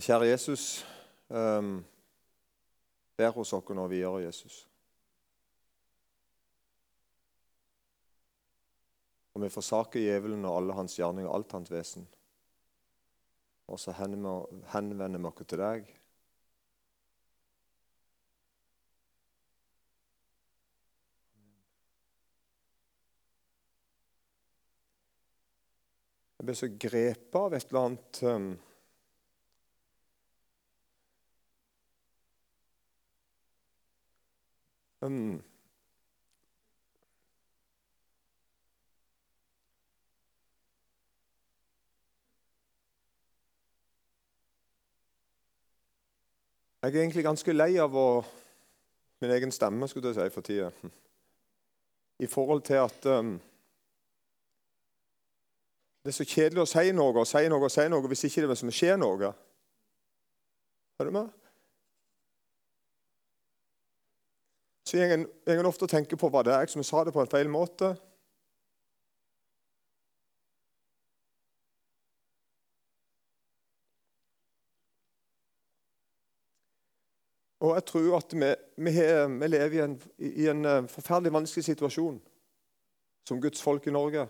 Kjære Jesus, um, vær hos oss vi gjør Jesus. Og vi forsaker djevelen og alle hans gjerninger alt hans vesen. Og så henvender vi oss til deg. Jeg ble så grepet av et eller annet um, Jeg er egentlig ganske lei av å, min egen stemme skulle jeg si, for tida. I forhold til at um, det er så kjedelig å si noe og si noe og si noe hvis ikke det skjer noe. Er du med? Så går ofte og tenker på hva det jeg som sa det på en feil måte. Og jeg tror at vi, vi, vi lever i en, i en eh, forferdelig vanskelig situasjon som Guds folk i Norge.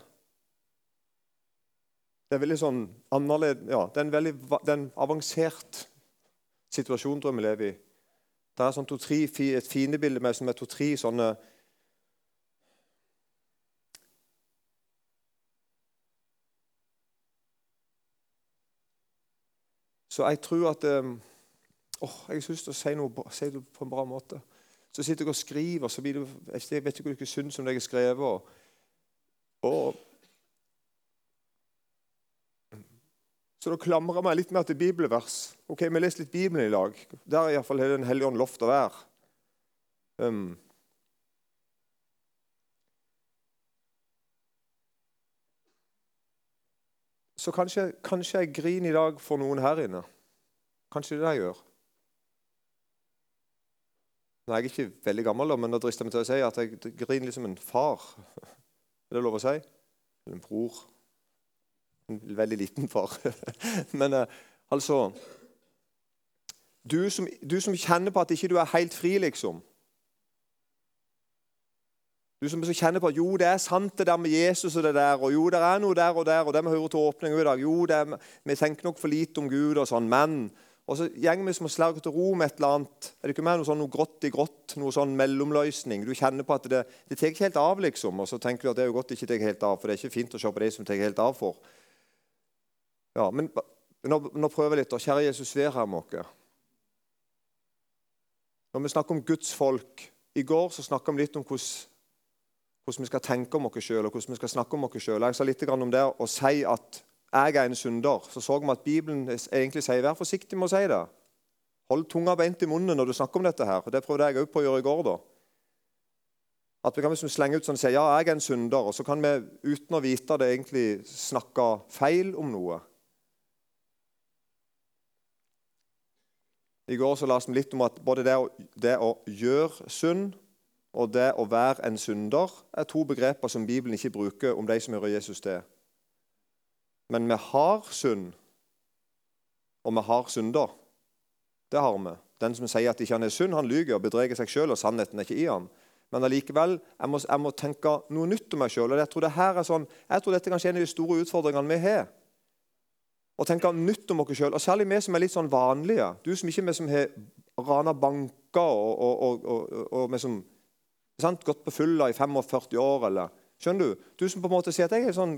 Det er sånn ja, det er en veldig det er en avansert situasjon tror jeg vi lever i. Det er sånn to, tre, et fiendebilde med som to-tre sånne Så jeg tror at um, oh, Jeg har lyst til å si, noe, si det på en bra måte. Så sitter jeg og skriver, så blir det, jeg vet ikke hva dere syns om det jeg har skrevet. og, og Så da klamrer jeg meg litt mer til bibelvers. Ok, Vi leser litt Bibelen i lag. Der er iallfall Den hellige ånd lovt å være. Um. Så kanskje, kanskje, jeg griner i dag for noen her inne. Kanskje det er det jeg gjør. Nå er jeg ikke veldig gammel, men da drister jeg meg til å si at jeg griner liksom en far. Er det lov å si? Eller en bror. Veldig liten far. Men eh, altså du som, du som, kjenner på at ikke du er helt fri, liksom. Du som kjenner på at jo, det er sant det der med Jesus og det der, og jo, det er noe der og der, og det vi hører til åpninga i dag. Jo, er, vi tenker nok for lite om Gud og sånn, men Og så går vi som slag til ro med et eller annet. Er det ikke mer noe sånn noe grått i grått, noe sånn mellomløsning? Du kjenner på at det, det tar ikke helt av, liksom. Og så tenker du at det er jo godt det ikke tar helt av, for det er ikke fint å se på de som tar helt av for. Ja, men nå, nå prøver jeg litt. Kjære Jesus, vær her med oss. Når vi snakker om Guds folk I går så snakka vi litt om hvordan, hvordan, vi skal tenke om oss sjøl og hvordan vi skal snakke om oss sjøl. Jeg sa litt om det å si at jeg er en synder. Så så vi at Bibelen egentlig sier vær forsiktig med å si det. Hold tunga beint i munnen når du snakker om dette. her. Og Det prøvde jeg òg på å gjøre i går. da. At vi kan liksom slenge ut sånn og si ja, jeg er en synder, og så kan vi uten å vite det egentlig snakke feil om noe. I går så leste vi litt om at både det å, det å gjøre synd og det å være en synder er to begreper som Bibelen ikke bruker om de som hører Jesus til. Men vi har synd, og vi har synder. Det har vi. Den som sier at ikke han er synd, han lyver og bedreger seg sjøl, og sannheten er ikke i ham. Men allikevel, jeg må, jeg må tenke noe nytt om meg sjøl. Jeg, tror det sånn, jeg tror dette kanskje er en av de store utfordringene vi har og tenke nytt om oss sjøl. Særlig vi som er litt sånn vanlige. Du som ikke vi som har rana banker og, og, og, som sant, gått på fylla i 45 år. eller, Skjønner du? Du som på en måte sier at jeg er sånn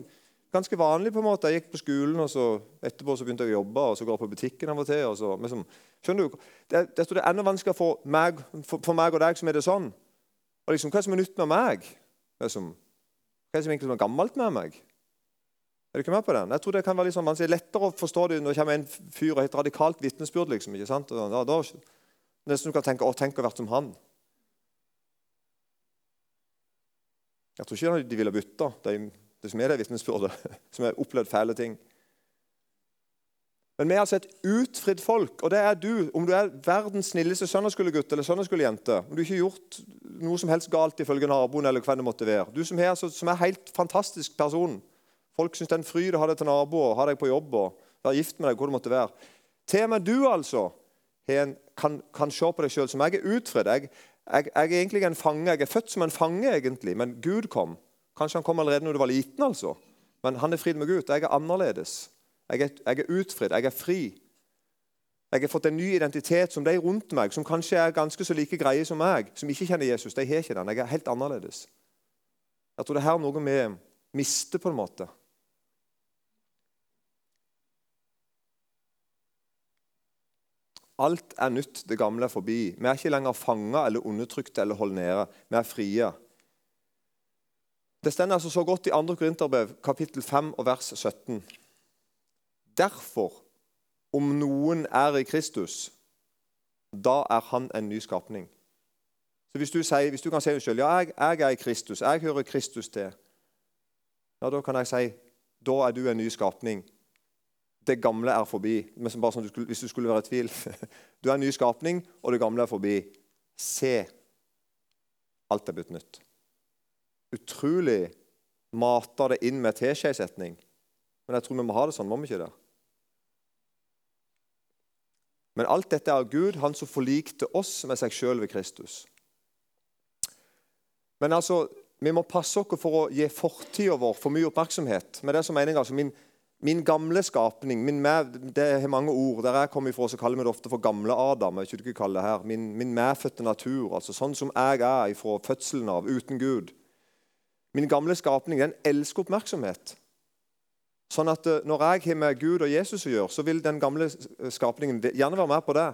ganske vanlig. på en måte. Jeg gikk på skolen, og så etterpå så begynte jeg å jobbe, og så går jeg på butikken av og til. og så, liksom, skjønner du? Det, det, er enda vanskeligere for meg, for, for meg, og deg som er det sånn. Og liksom, Hva er som er nytt med meg? Liksom, hva er som egentlig er gammelt med meg? Er du ikke med på den? Jeg tror det kan være litt sånn, Det er lettere å forstå det når det kommer en fyr og et radikalt vitnesbyrd. Liksom, ikke sant? Da, da, nesten du kan tenke å, tenk å vært som han. Jeg tror ikke de ville bytta, det, det som er det vitnesbyrdet, som har opplevd fæle ting. Men vi er altså et utfridd folk, og det er du. Om du er verdens snilleste søndagsskolegutt eller søndagsskolejente, om du ikke har gjort noe som helst galt ifølge naboen, eller hvem det måtte være, du som er, som er helt fantastisk person, Folk syns det er en fryd å ha deg til nabo ha deg på jobb og være gift med deg. hvor det måtte være. Til og med du, altså, kan, kan se på deg sjøl som jeg er utfridd. Jeg, jeg, jeg, er egentlig en fange. Jeg er født som en fange, egentlig, men Gud kom. Kanskje han kom allerede når du var liten, altså. Men han er frid med Gud. Jeg er annerledes. Jeg er, jeg er utfridd. Jeg er fri. Jeg har fått en ny identitet som de rundt meg, som kanskje er ganske så like greie som meg, som ikke kjenner Jesus. De har ikke den. Jeg er helt annerledes. Jeg tror det er her noe vi mister, på en måte. Alt er nytt, det gamle er forbi. Vi er ikke lenger fanga eller undertrykte eller holdt nede. Vi er frie. Det står altså så godt i 2. Korinterbrev, kapittel 5, og vers 17. Derfor, om noen er i Kristus, da er han en ny skapning. Så Hvis du, sier, hvis du kan si deg selv, ja, jeg, jeg, er i Kristus, jeg hører Kristus til, ja, da kan jeg si da er du en ny skapning. Det gamle er forbi. Men bare sånn, hvis du skulle være i tvil Du er en ny skapning, og det gamle er forbi. Se, alt er blitt nytt. Utrolig mater det inn med teskjesetning. Men jeg tror vi må ha det sånn, må vi ikke det? Men alt dette er Gud, han som forlikte oss med seg sjøl ved Kristus. Men altså, vi må passe oss for å gi fortida vår for mye oppmerksomhet. Med det som mening, altså min, Min gamle skapning min med, Det har mange ord. Der jeg kommer ifra, så kaller vi det ofte for gamle Adam. jeg ikke kalle det her. Min, min medfødte natur. altså Sånn som jeg er fra fødselen av, uten Gud. Min gamle skapning den elsker oppmerksomhet. Sånn at eh, Når jeg har med Gud og Jesus å gjøre, så vil den gamle skapningen gjerne være med på det.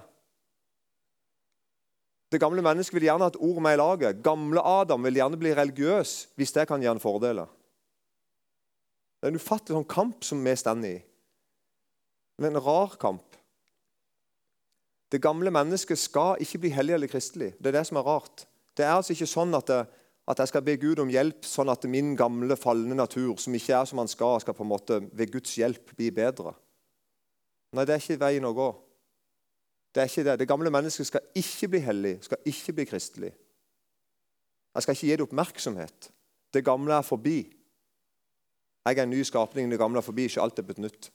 Det gamle mennesket vil gjerne ha et ord med i laget. Gamle Adam vil gjerne bli religiøs hvis det kan gi en fordel. Det er en ufattelig sånn kamp som vi står i. Er en rar kamp. Det gamle mennesket skal ikke bli hellig eller kristelig. Det er det som er rart. Det er altså ikke sånn at, det, at jeg skal be Gud om hjelp, sånn at min gamle, falne natur, som ikke er som han skal, skal på en måte ved Guds hjelp bli bedre. Nei, det er ikke veien å gå. Det er ikke det. Det gamle mennesket skal ikke bli hellig, skal ikke bli kristelig. Jeg skal ikke gi det oppmerksomhet. Det gamle er forbi. Jeg er en ny skapning, det gamle er forbi, ikke alt er blitt nytt.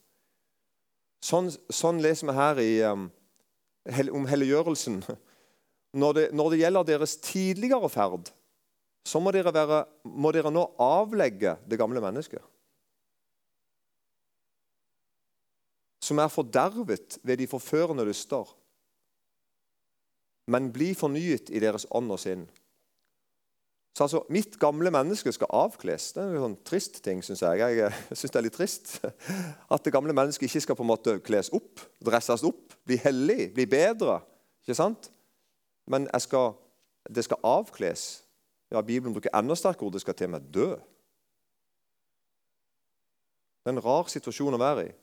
Sånn, sånn leser vi her i, um, om helliggjørelsen. Når det, når det, gjelder deres tidligere ferd, så må dere, være, må dere nå avlegge det gamle mennesket. Som er fordervet ved de forførende lyster. Men bli fornyet i deres ånd og sinn så altså, Mitt gamle menneske skal avkles. Det er en sånn trist ting, syns jeg. Jeg synes det er litt trist at det gamle mennesket ikke skal på en måte kles opp, dresses opp, bli hellig, bli bedre. Ikke sant? Men skal, det skal avkles. Ja, Bibelen bruker enda sterkere ord. Det skal til og med dø. Det er en rar situasjon å være i.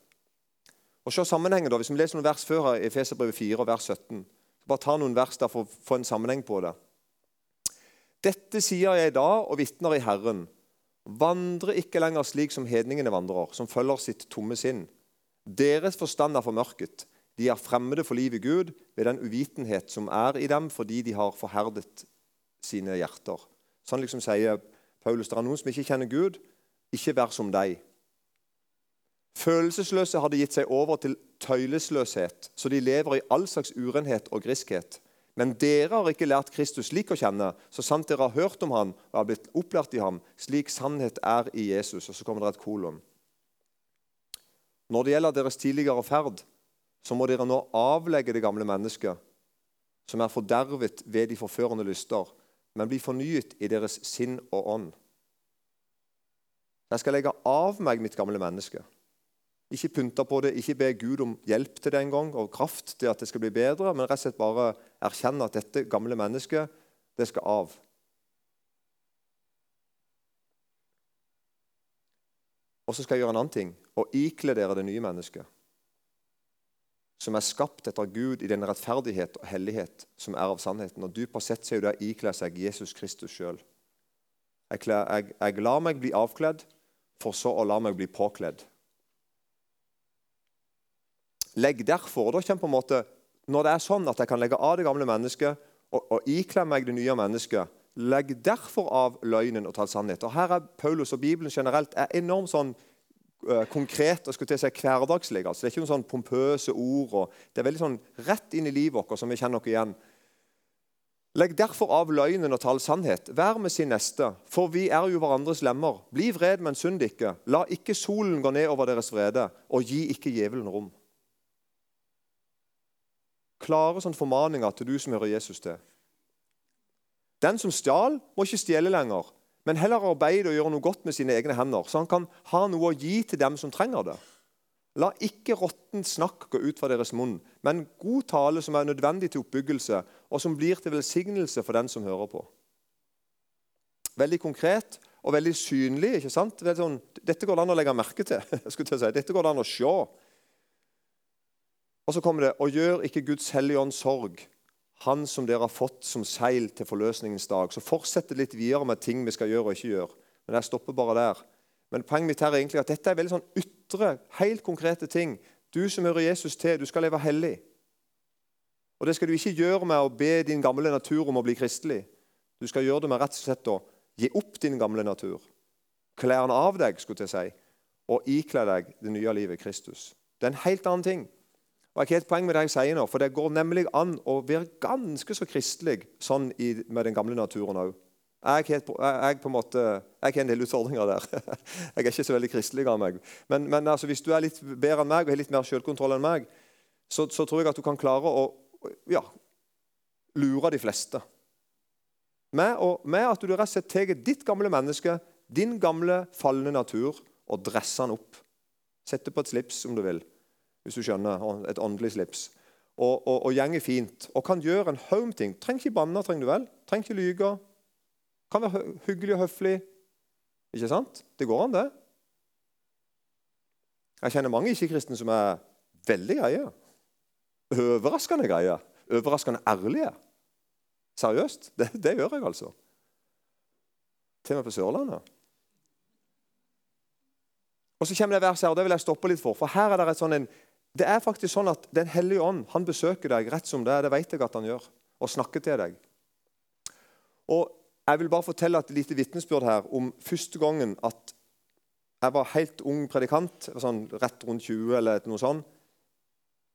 Og se sammenhengen da, Hvis vi leser noen vers før her, i Feserbrevet 4 og vers 17, bare ta noen vers der for å få en sammenheng på det. Dette sier jeg da og vitner i Herren. Vandre ikke lenger slik som hedningene vandrer, som følger sitt tomme sinn. Deres forstand er formørket. De er fremmede for livet Gud ved den uvitenhet som er i dem fordi de har forherdet sine hjerter. Sånn liksom sier Paulus det er noen som ikke kjenner Gud. Ikke vær som deg. Følelsesløse hadde gitt seg over til tøylesløshet, så de lever i all slags urenhet og griskhet. Men dere har ikke lært Kristus slik å kjenne, så sant dere har hørt om han og har blitt opplært i ham, slik sannhet er i Jesus. Og så kommer det et kolon. Når det gjelder deres tidligere ferd, så må dere nå avlegge det gamle mennesket, som er fordervet ved de forførende lyster, men bli fornyet i deres sinn og ånd. Jeg skal legge av meg mitt gamle menneske. Ikke pynte på det, ikke be Gud om hjelp til det engang, og kraft til at det skal bli bedre, men rett og slett bare erkjenne at dette gamle mennesket, det skal av. Og så skal jeg gjøre en annen ting og ikle dere det nye mennesket. Som er skapt etter Gud i den rettferdighet og hellighet som er av sannheten. Og du på sett så er jo det å ikle seg Jesus Kristus sjøl. Jeg, jeg, jeg lar meg bli avkledd, for så å la meg bli påkledd. Legg derfor og da kommer på en måte, Når det er sånn at jeg kan legge av det gamle mennesket og, og ikle meg det nye mennesket, legg derfor av løgnen og tal sannhet. Og Her er Paulus og Bibelen generelt er enormt sånn uh, konkret og skulle til å si hverdagslig. Altså, det er ikke noen sånn pompøse ord. Og, det er veldig sånn rett inn i livet vårt som vi kjenner oss igjen. Legg derfor av løgnen og tal sannhet. Vær med sin neste, for vi er jo hverandres lemmer. Bli vred, men synd ikke. La ikke solen gå ned over deres vrede, og gi ikke djevelen rom. Klare sånn formaninger til du som hører Jesus til. Den som stjal, må ikke stjele lenger, men heller arbeide og gjøre noe godt med sine egne hender, så han kan ha noe å gi til dem som trenger det. La ikke råttent snakk gå ut fra deres munn, men god tale som er nødvendig til oppbyggelse, og som blir til velsignelse for den som hører på. Veldig konkret og veldig synlig. ikke sant? Sånn, dette går det an å legge merke til. skulle til å si. Dette går det an å se. Og så kommer det Og gjør ikke Guds hellige ånd sorg, Han som dere har fått som seil til forløsningens dag. Så fortsett litt videre med ting vi skal gjøre og ikke gjøre. Men jeg stopper bare der. Men poenget mitt her er egentlig at dette er veldig sånn ytre, helt konkrete ting. Du som hører Jesus til, du skal leve hellig. Og Det skal du ikke gjøre med å be din gamle natur om å bli kristelig. Du skal gjøre det med rett og slett å gi opp din gamle natur. Kle av deg, skulle jeg si, og ikle deg det nye livet i Kristus. Det er en helt annen ting. Og Jeg har ikke et poeng med det jeg sier nå, for det går nemlig an å være ganske så kristelig sånn i, med den gamle naturen òg. Jeg, jeg, jeg, har en del utfordringer der. Jeg er ikke så veldig kristelig av meg. Men, men altså, hvis du er litt bedre enn meg og har litt mer selvkontroll enn meg, så, så, tror jeg at du kan klare å ja, lure de fleste. Med, og, med at du rett og slett tar ditt gamle menneske, din gamle falne natur, og dresser den opp. Setter på et slips, om du vil, hvis du skjønner. Et åndelig slips. Og, og, og gjenger fint. Og kan gjøre en haug ting. Trenger ikke banne, trenger du vel? Trenger ikke lyge. Kan være hyggelig og høflig. Ikke sant? Det går an, det. Jeg kjenner mange ikke-kristne som er veldig greie. Overraskende greie. Overraskende ærlige. Seriøst. Det, det gjør jeg, altså. Til og med på Sørlandet. Og så kommer det verset her, og det vil jeg stoppe litt for. For her er Det et sånn en, det er faktisk sånn at Den hellige ånd han besøker deg rett som det er. Det vet jeg at han gjør. Og snakker til deg. Og jeg vil bare fortelle et lite vitnesbyrd her om første gangen at jeg var helt ung predikant, sånn rett rundt 20 eller noe sånt.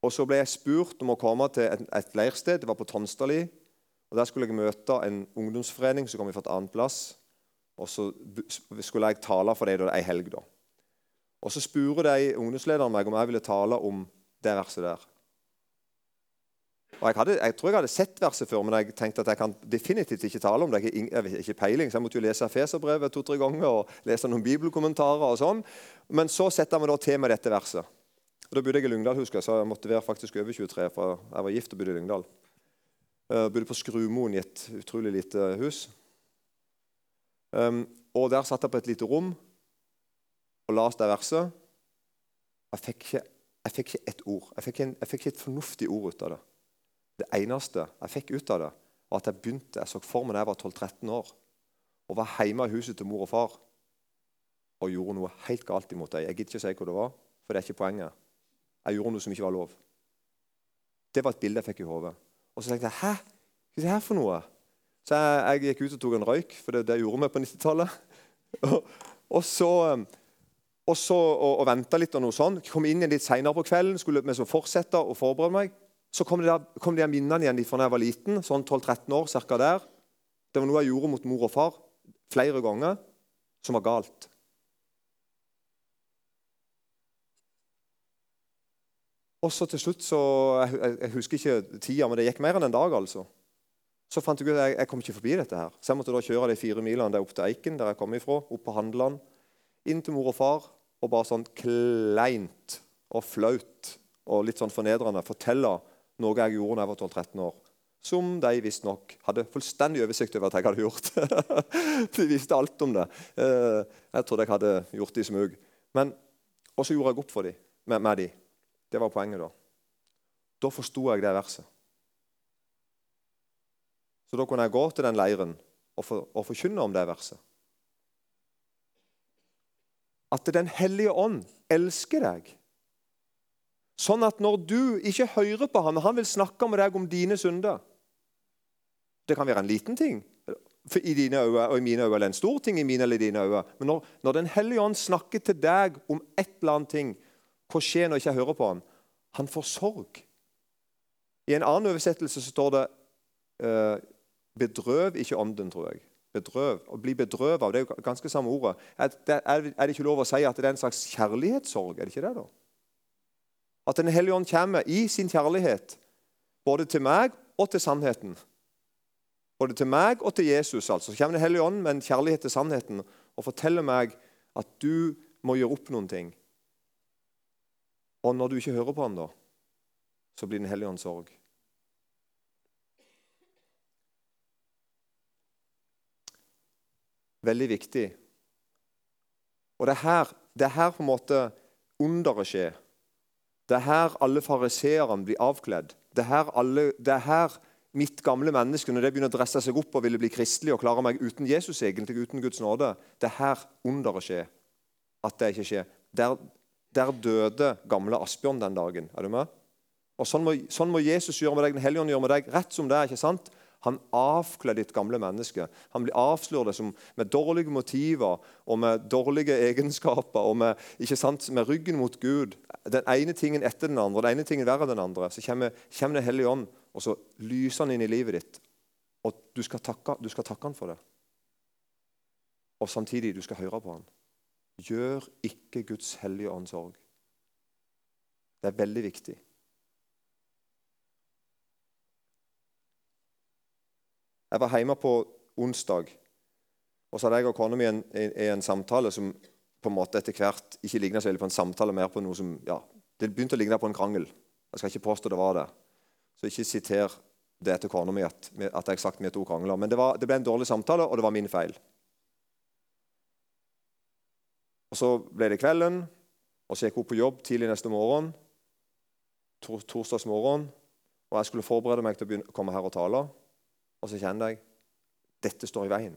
Og så ble jeg spurt om å komme til et, et leirsted. Det var på Tonstali. Og Der skulle jeg møte en ungdomsforening som kom fra et annet plass. Og så skulle jeg tale for dem ei helg. da. Og Så spurte de ungdomslederen meg om jeg ville tale om det verset der. Og jeg, hadde, jeg, tror jeg hadde sett verset før, men jeg tenkte at jeg kan definitivt ikke tale om det. Jeg har ikke peiling, så jeg måtte jo lese Feserbrevet to-tre ganger og lese noen bibelkommentarer. og sånn. Men så setter meg da til med dette verset. Og Da bodde jeg i Lyngdal, husker jeg, så jeg måtte være faktisk over 23, for jeg var gift og bodde i Lyngdal. Jeg eh, bodde på Skrumoen i et utrolig lite hus. Um, og Der satt jeg på et lite rom og leste det verset. Jeg fikk ikke, jeg fikk ikke ett ord. Jeg fikk, en, jeg fikk ikke et fornuftig ord ut av det. Det eneste jeg fikk ut av det, var at jeg begynte, jeg så for meg da jeg var 12-13 år, og var hjemme i huset til mor og far og gjorde noe helt galt imot dem. Jeg gidder ikke å si hva det var, for det er ikke poenget. Jeg gjorde noe som ikke var lov. Det var et bilde jeg fikk i hodet. Og så tenkte jeg Hæ? Hva er det her for noe? Så jeg, jeg gikk ut og tok en røyk, for det, det gjorde vi på 90-tallet. og, og, så, og, så, og, og venta litt og noe sånn. Kom inn igjen litt seinere på kvelden, skulle vi fortsette å forberede meg. Så kom, det der, kom de minnene igjen fra da jeg var liten, sånn 12-13 år, cirka der. Det var noe jeg gjorde mot mor og far flere ganger, som var galt. Og så til slutt så, jeg, jeg, husker ikke tida, men det gikk mer enn en dag. altså. Så fant jeg ut at jeg, jeg kom ikke forbi dette. her. Så jeg måtte da kjøre de fire milene der opp til Eiken, der jeg kom ifra, opp på Handeland, inn til mor og far, og bare sånn kleint og flaut og litt sånn fornedrende fortelle noe jeg gjorde da jeg var 12-13 år. Som de visstnok hadde fullstendig oversikt over at jeg hadde gjort. de visste alt om det. Eh, jeg trodde jeg hadde gjort det i smug. Men Og så gjorde jeg opp for de, med, med de. Det var poenget da. Da forsto jeg det verset. Så da kunne jeg gå til den leiren og, for, og forkynne om det verset. At Den hellige ånd elsker deg Sånn at når du ikke hører på ham, og han vil snakke med deg om dine synder Det kan være en liten ting. for i dine øyne og i mine øyne, eller en stor ting i mine eller dine øyne. Men når, når Den hellige ånd snakker til deg om et eller annet ting, hva skjer når jeg ikke hører på han? Han får sorg. I en annen oversettelse så står det uh, 'bedrøv ikke ånden', tror jeg. Bedrøv. Å bli bedrøvet av, det er jo ganske samme ordet. Er det, er det ikke lov å si at det er en slags kjærlighetssorg? Er det ikke det, da? At Den hellige ånd kommer i sin kjærlighet både til meg og til sannheten. Både til meg og til Jesus. altså. Så kommer Den hellige ånd med en kjærlighet til sannheten og forteller meg at du må gjøre opp noen ting. Og når du ikke hører på han da, så blir Den hellige ånd sorg. Veldig viktig. Og det er her, det er her på en måte underet skjer. Det er her alle fariseerne blir avkledd. Det er her, alle, det er her mitt gamle menneske, når det begynner å dresse seg opp og ville bli kristelig og klare meg uten Jesus, egentlig, uten Guds nåde, det er her underet skjer. At det ikke skjer. Der, der døde gamle Asbjørn den dagen. Er du med? Og Sånn må, sånn må Jesus gjøre med deg, Den hellige ånd gjøre med deg rett som det er. ikke sant? Han avkler ditt gamle menneske. Han blir avslørt med dårlige motiver og med dårlige egenskaper og med, sant, med ryggen mot Gud. Den ene tingen etter den andre, den ene tingen verre enn den andre. Så kommer, kommer Den hellige ånd, og så lyser han inn i livet ditt. Og du skal takke, du skal takke han for det. Og samtidig du skal høre på han. Gjør ikke Guds hellige ånd sorg. Det er veldig viktig. Jeg var hjemme på onsdag, og så hadde jeg og kona mi en, en, en, samtale som på en måte etter hvert ikke ligna så veldig på en samtale, mer på noe som ja, Det begynte å ligne på en krangel. Jeg skal ikke påstå det var det. Så ikke siter det til kona mi at, at jeg sagt vi to krangler. Men det, var, det, ble en dårlig samtale, og det var min feil. Og Så ble det kvelden, og så gikk hun på jobb tidlig neste morgen. Tor torsdagsmorgen. Og jeg skulle forberede meg til å begynne, komme her og tale. Og så kjenner jeg dette står i veien.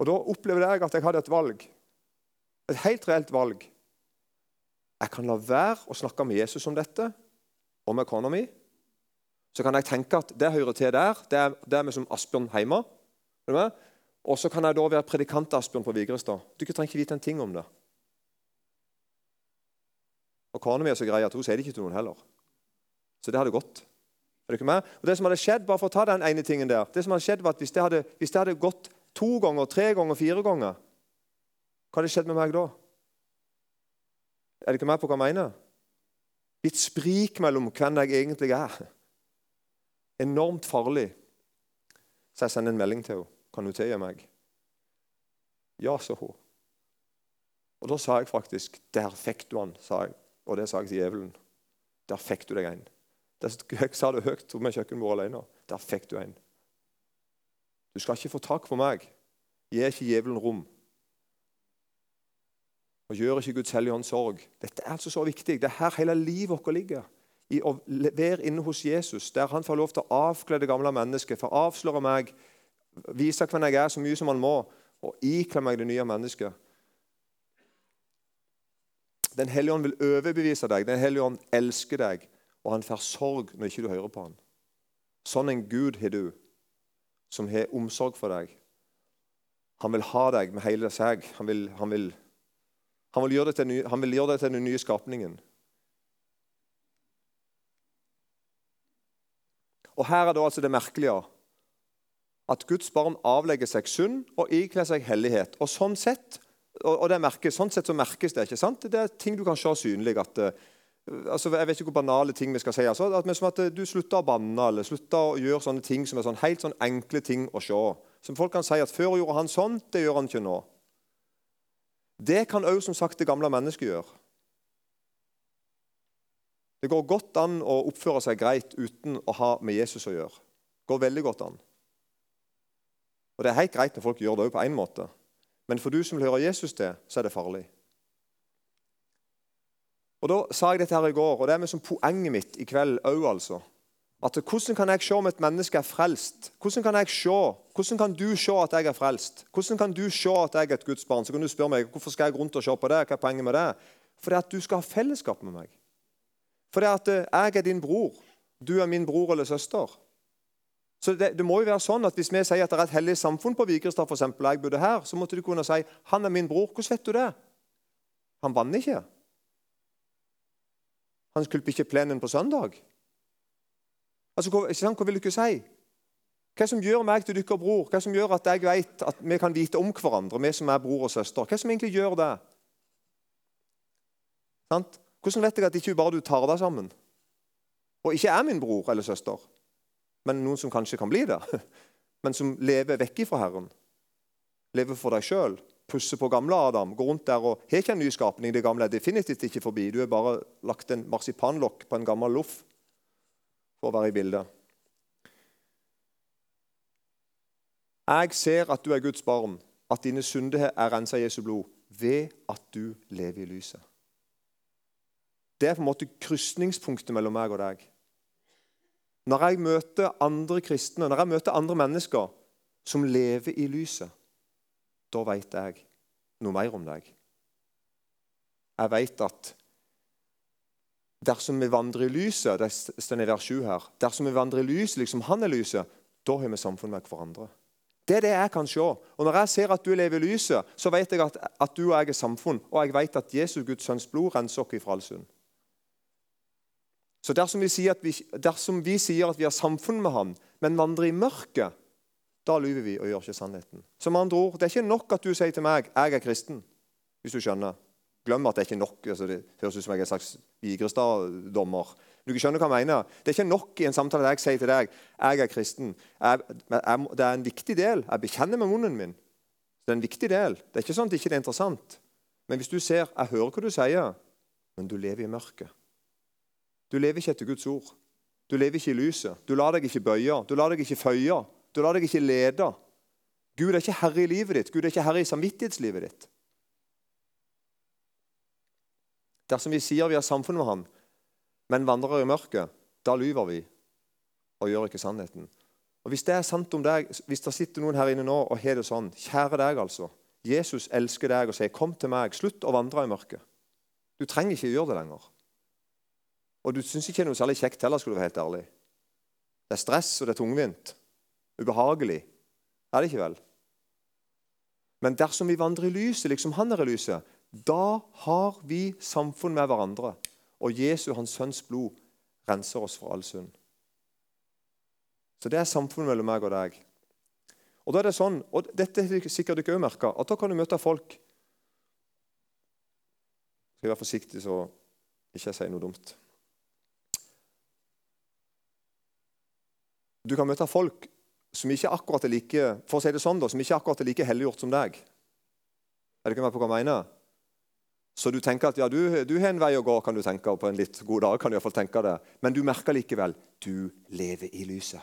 Og Da opplevde jeg at jeg hadde et valg. Et helt reelt valg. Jeg kan la være å snakke med Jesus om dette om økonomi. Så kan jeg tenke at det hører til der. Det er, det er vi som Asbjørn hjemme. Og så kan jeg da være predikant Asbjørn på Vigrestad. Du trenger ikke vite en ting om det. Og Kona mi er så grei at hun sier det ikke til noen heller. Så det hadde gått. Er det ikke med? Og det som hadde skjedd, bare for å ta den ene tingen der, det som hadde skjedd var at Hvis det hadde, hvis det hadde gått to ganger, tre ganger, fire ganger, hva hadde skjedd med meg da? Er du ikke med på hva jeg mener? Litt sprik mellom hvem jeg egentlig er. Enormt farlig. Så jeg sender en melding til henne. Kan du tilgi meg? Ja, sa hun. Og da sa jeg faktisk 'Der fikk du han', sa jeg. Og det sa jeg til djevelen. Der fikk du deg en. Jeg sa det høyt om kjøkkenbordet alene. Der fikk du en. Du skal ikke få tak på meg. Gi ikke djevelen rom. Og gjør ikke Guds hellige ånd sorg. Dette er altså så viktig. Det er her hele livet vårt ligger. I å være inne hos Jesus, der han får lov til å avkle det gamle mennesket, for avsløre meg, vise hvem jeg er, så mye som han må, og ikle meg det nye mennesket. Den hellige ånd vil overbevise deg. Den hellige ånd elsker deg og han får sorg når ikke du hører på han. Sånn en Gud har du, som har omsorg for deg. Han vil ha deg med hele seg. Han vil, han vil, han vil, gjøre, deg til, den nye skapningen. Og Her er da altså det merkelige at Guds barn avlegger seg synd og ikler seg hellighet. Og sånn sett og det merkes, sånn sett så merkes det. ikke sant? Det er ting du kan se synlig. at uh, altså, Jeg vet ikke hvor banale ting vi skal si. Altså, at, som at eh, Du slutter å banne eller slutter å gjøre sånne ting som er sånn, helt sånn enkle ting å se. Som folk kan si at før gjorde han sånn, det gjør han ikke nå. Det kan òg som sagt det gamle mennesket gjøre. Det går godt an å oppføre seg greit uten å ha med Jesus å gjøre. Det går veldig godt an. Og Det er helt greit når folk gjør det òg på én måte. Men for du som vil høre Jesus til, så er det farlig. Og Da sa jeg dette her i går, og det er som poenget mitt i kveld òg. Altså. At hvordan kan jeg se om et menneske er frelst? Hvordan kan jeg se? Hvordan kan du se at jeg er frelst? Hvordan kan du se at jeg er et Guds barn? Så kan du spørre meg hvorfor skal jeg rundt og se på det. Hva er poenget med det? Fordi at du skal ha fellesskap med meg. Fordi at eh, jeg er din bror. Du er min bror eller søster. Så det, det, må jo være sånn at Hvis vi sier at det er et hellig samfunn på Vigrestad, for eksempel, og jeg bodde her, så måtte du kunne si han er min bror. Hvordan vet du det? Han vant ikke. Han skulle ikke plenen på søndag. Altså, hva, hva vil ikke si? Hva som gjør meg til dere bror? Hva som gjør at jeg vet at vi kan vite om hverandre? vi som er bror og søster? Hva som egentlig gjør det? Sant? Hvordan vet jeg at ikke bare du tar deg sammen? Og ikke er min bror eller søster, men noen som kanskje kan bli det? Men som lever vekk ifra Herren. Lever for deg sjøl. Pusser på gamle Adam. Gå rundt der og har ikke en nyskapning. Det gamle er definitivt ikke forbi. Du har bare lagt en marsipanlokk på en gammel loff for å være i bildet. Jeg ser at du er Guds barn, at dine synder er rensa i Jesu blod, ved at du lever i lyset. Det er på en måte krysningspunktet mellom meg og deg. Når jeg møter andre kristne, når jeg møter andre mennesker som lever i lyset, da vet jeg noe mer om deg. Jeg vet at dersom vi vandrer i lyset det står i vers 7 her, dersom vi vandrer i lyset liksom han er lyset, da har vi samfunn med hverandre. Det er det jeg kan se. Og Når jeg ser at du lever i lyset, så vet jeg at, at du og jeg er samfunn. Og jeg vet at Jesus, Guds sønns blod, renser oss fra all synd. Så dersom vi, vi, dersom vi, sier at vi har samfunn med ham, men vandrer i mørket, da lyver vi og gjør ikke sannheten. Som andre ord, Det er ikke nok at du sier til meg 'jeg er kristen', hvis du skjønner. Glem at det er ikke nok. Altså, det høres ut som jeg er en slags Vigrestad-dommer. Du skjønner hva jeg mener. Det er ikke nok i en samtale der jeg sier til deg 'jeg er kristen'. Jeg, jeg, det er en viktig del. Jeg bekjenner med munnen min. Det er en viktig del. Det er ikke sånn at det ikke er interessant. Men hvis du ser 'jeg hører hva du sier', men du lever i mørket Du lever ikke etter Guds ord. Du lever ikke i lyset. Du lar deg ikke bøye. Du lar deg ikke føye. Du lar deg ikke lede. Gud er ikke herre i livet ditt. Gud er ikke herre i samvittighetslivet ditt. Dersom vi sier vi har samfunn med ham, men vandrer i mørket, da lyver vi og gjør ikke sannheten. Og Hvis det er sant om deg, hvis det sitter noen her inne nå og har det sånn Kjære deg, altså. Jesus elsker deg og sier, 'Kom til meg. Slutt å vandre i mørket.' Du trenger ikke gjøre det lenger. Og du syns ikke det er noe særlig kjekt heller, skulle du være helt ærlig. Det er stress, og det er tungvint. Ubehagelig. Er det ikke vel? Men dersom vi vandrer i lyset, liksom han er i lyset, da har vi samfunn med hverandre. Og Jesu, hans sønns blod, renser oss for all synd. Så det er samfunn mellom meg og deg. Og da er det sånn, og Dette har sikkert dere òg merka, at da kan du møte folk Skal jeg være forsiktig så ikke jeg sier noe dumt. Du kan møte folk som ikke akkurat er like for å si det sånn da, som ikke akkurat er like helliggjort som deg. Er du ikke med på hva jeg mener? Så du tenker at ja, du, du, har en vei å gå, kan du tenke, og på en litt god dag kan du i hvert fall tenke det. Men du merker likevel du lever i lyset.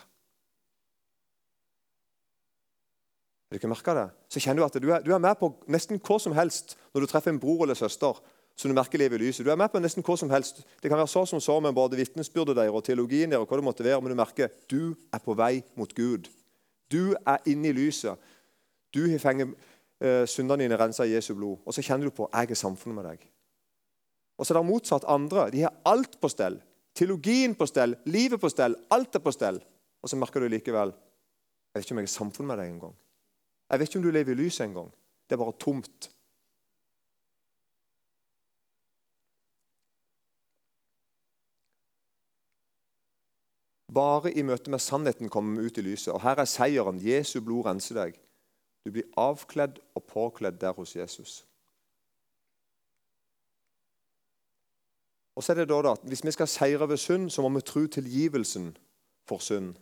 Har du ikke merka det? Så kjenner du at du er, du er, med på nesten hva som helst når du treffer en bror eller søster som du merker lever i lyset. Du er med på nesten hva som helst. Det kan være så som så med både vitnesbyrdet deres og teologien deres, og hva det måtte være, men du merker du er på vei mot Gud. Du er inne i lyset. Du har fengt eh, syndene dine rensa i Jesu blod. Og så kjenner du på jeg er samfunnet med deg. Og så er det motsatt andre. De har alt på stell. Teologien på stell, livet på stell, alt er på stell. Og så merker du likevel jeg vet ikke om jeg er samfunnet med deg engang. Jeg vet ikke om du lever i lyset engang. Det er bare tomt. Bare i møte med sannheten kommer vi ut i lyset. Og her er seieren. Jesu blod renser deg. Du blir avkledd og påkledd der hos Jesus. Og så er det da, da Hvis vi skal seire ved synd, så må vi tro tilgivelsen for synd.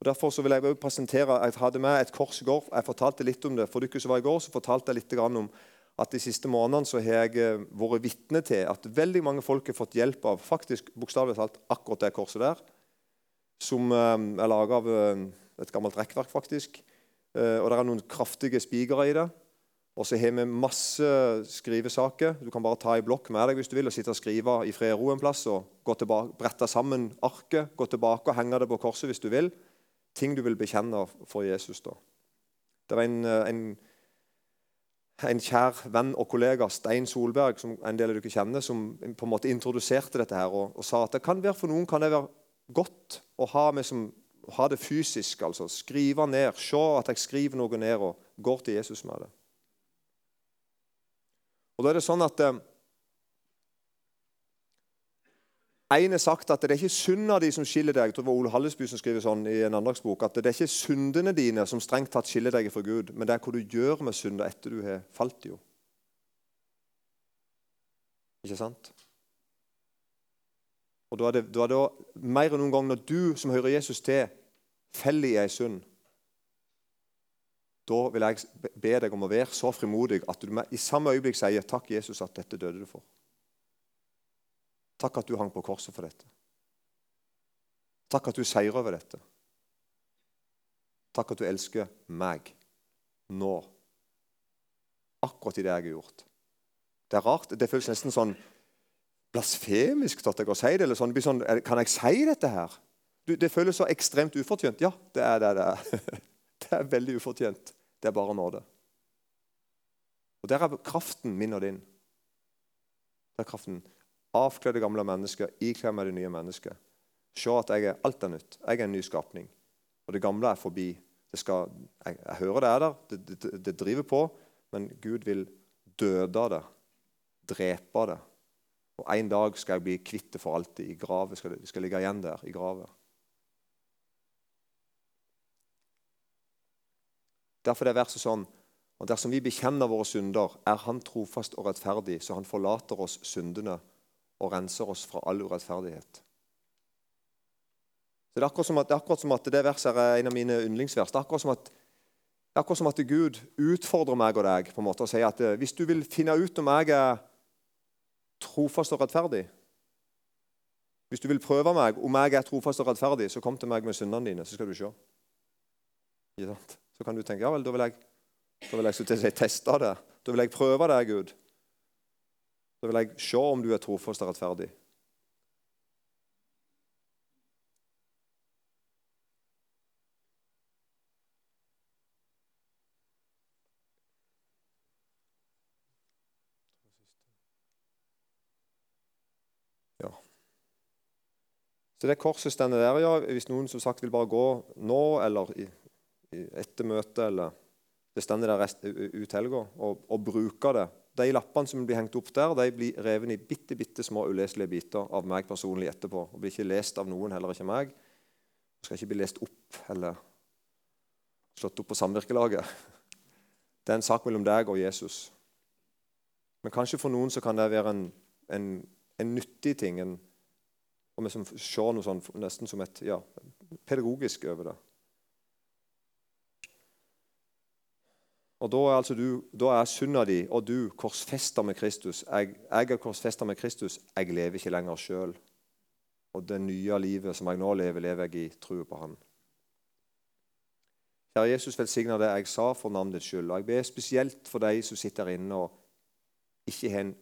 Og Derfor så vil jeg presentere, jeg hadde med et kors i går. Jeg fortalte litt om det. For dere som var i går, så fortalte jeg litt om at de siste månedene så har jeg eh, vært vitne til at veldig mange folk har fått hjelp av faktisk bokstavelig talt akkurat det korset der. Som eh, er laga av eh, et gammelt rekkverk, faktisk. Eh, og det er noen kraftige spikere i det. Og så har vi masse skrivesaker. Du kan bare ta ei blokk med deg hvis du vil, og sitte og skrive i fred og ro en plass. og gå tilbake, Brette sammen arket, gå tilbake og henge det på korset hvis du vil. Ting du vil bekjenne for Jesus. da. Det var en, en, en kjær venn og kollega, Stein Solberg, som en del av dere kjenner, som på en måte introduserte dette her, og, og sa at det kan være for noen kan det være godt å ha som ha det fysisk. altså Skrive ned. Se at jeg skriver noe ned og går til Jesus med det. Og da er det sånn at eh, En har sagt at det er ikke syndene de som skiller deg. Jeg tror det var Ole Hallesby som skriver sånn i en andagsbok, at det er ikke syndene dine som strengt tatt skiller deg fra Gud, men det er hva du gjør med synder etter du har falt. jo. Ikke sant? Og Da er det, da er det mer enn noen gang når du som hører Jesus til, feller i ei synd. Da vil jeg be deg om å være så frimodig at du i samme øyeblikk sier 'Takk, Jesus, at dette døde du for'. Takk at du hang på korset for dette. Takk at du seirer over dette. Takk at du elsker meg nå. Akkurat i det jeg har gjort. Det er rart. Det føles nesten sånn blasfemisk at jeg kan si det. eller sånn. Sånn kan jeg si dette her? Du, det føles så ekstremt ufortjent. Ja, det er det. Det er, det er veldig ufortjent. Det er bare nåde. Og Der er kraften min og din. Det er kraften. Avkle det gamle mennesket, ikle meg det nye mennesket. Se at jeg er alt er nytt. Jeg er en ny skapning. Og det gamle er forbi. Skal, jeg, jeg, hører det er der, det, det, det driver på, men Gud vil døde det, drepe det. Og En dag skal jeg bli kvitt det for alltid. i grave, Skal det skal ligge igjen der i gravet. Derfor er verset sånn og Dersom vi bekjenner våre synder, er Han trofast og rettferdig, så Han forlater oss syndene og renser oss fra all urettferdighet. Det, er akkurat som at, akkurat som at det verset er en av mine yndlingsvers. Det er akkurat som at, det er akkurat som at Gud utfordrer meg og deg på en måte og sier at eh, hvis du vil finne ut om jeg er trofast og rettferdig Hvis du vil prøve meg om jeg er trofast og rettferdig, så kom til meg med syndene dine, så skal du se. Så kan du tenke ja vel, da vil jeg, da vil jeg teste det. Da vil jeg prøve deg, Gud. Da vil jeg se om du er trofast og rettferdig. Ja. Så det korset står der, ja. Hvis noen som sagt vil bare gå nå eller i, i etter møtet, eller det står der ut helga, og, og bruke det de lappene som blir hengt opp der, de blir revet i bitte, bitte små uleselige biter av meg personlig etterpå. Og blir ikke lest av noen, heller ikke meg. Og skal ikke bli lest opp eller slått opp på samvirkelaget. Det er en sak mellom deg og Jesus. Men kanskje for noen så kan det være en, en, en nyttig ting. En, og vi ser noe sånn, nesten som et ja, pedagogisk over det. Og Da er altså du, da er synda di og du korsfesta med Kristus. Jeg, jeg er korsfesta med Kristus. Jeg lever ikke lenger sjøl. Og det nye livet som jeg nå lever, lever jeg i trua på Han. Kjære Jesus, velsigna det jeg sa for navnets skyld. Og jeg ber spesielt for de som sitter inne og ikke har en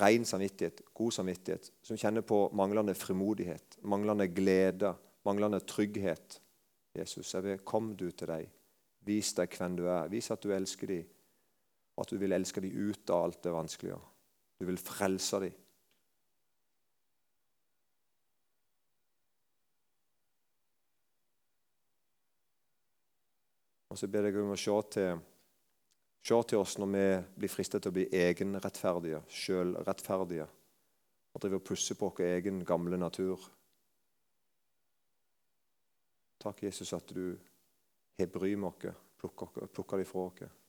ren samvittighet, god samvittighet, som kjenner på manglende frimodighet, manglende glede, manglende trygghet. Jesus, jeg ber, kom du til deg. Vis deg hvem du er. Vis at du elsker dem, og at du vil elske dem ut av alt det vanskelige. Du vil frelse dem. Og så ber jeg om å se til, se til oss når vi blir fristet til å bli egenrettferdige, sjølrettferdige, og driver og pusser på vår egen gamle natur. Takk, Jesus, at du har bry med oss, plukker dem fra oss.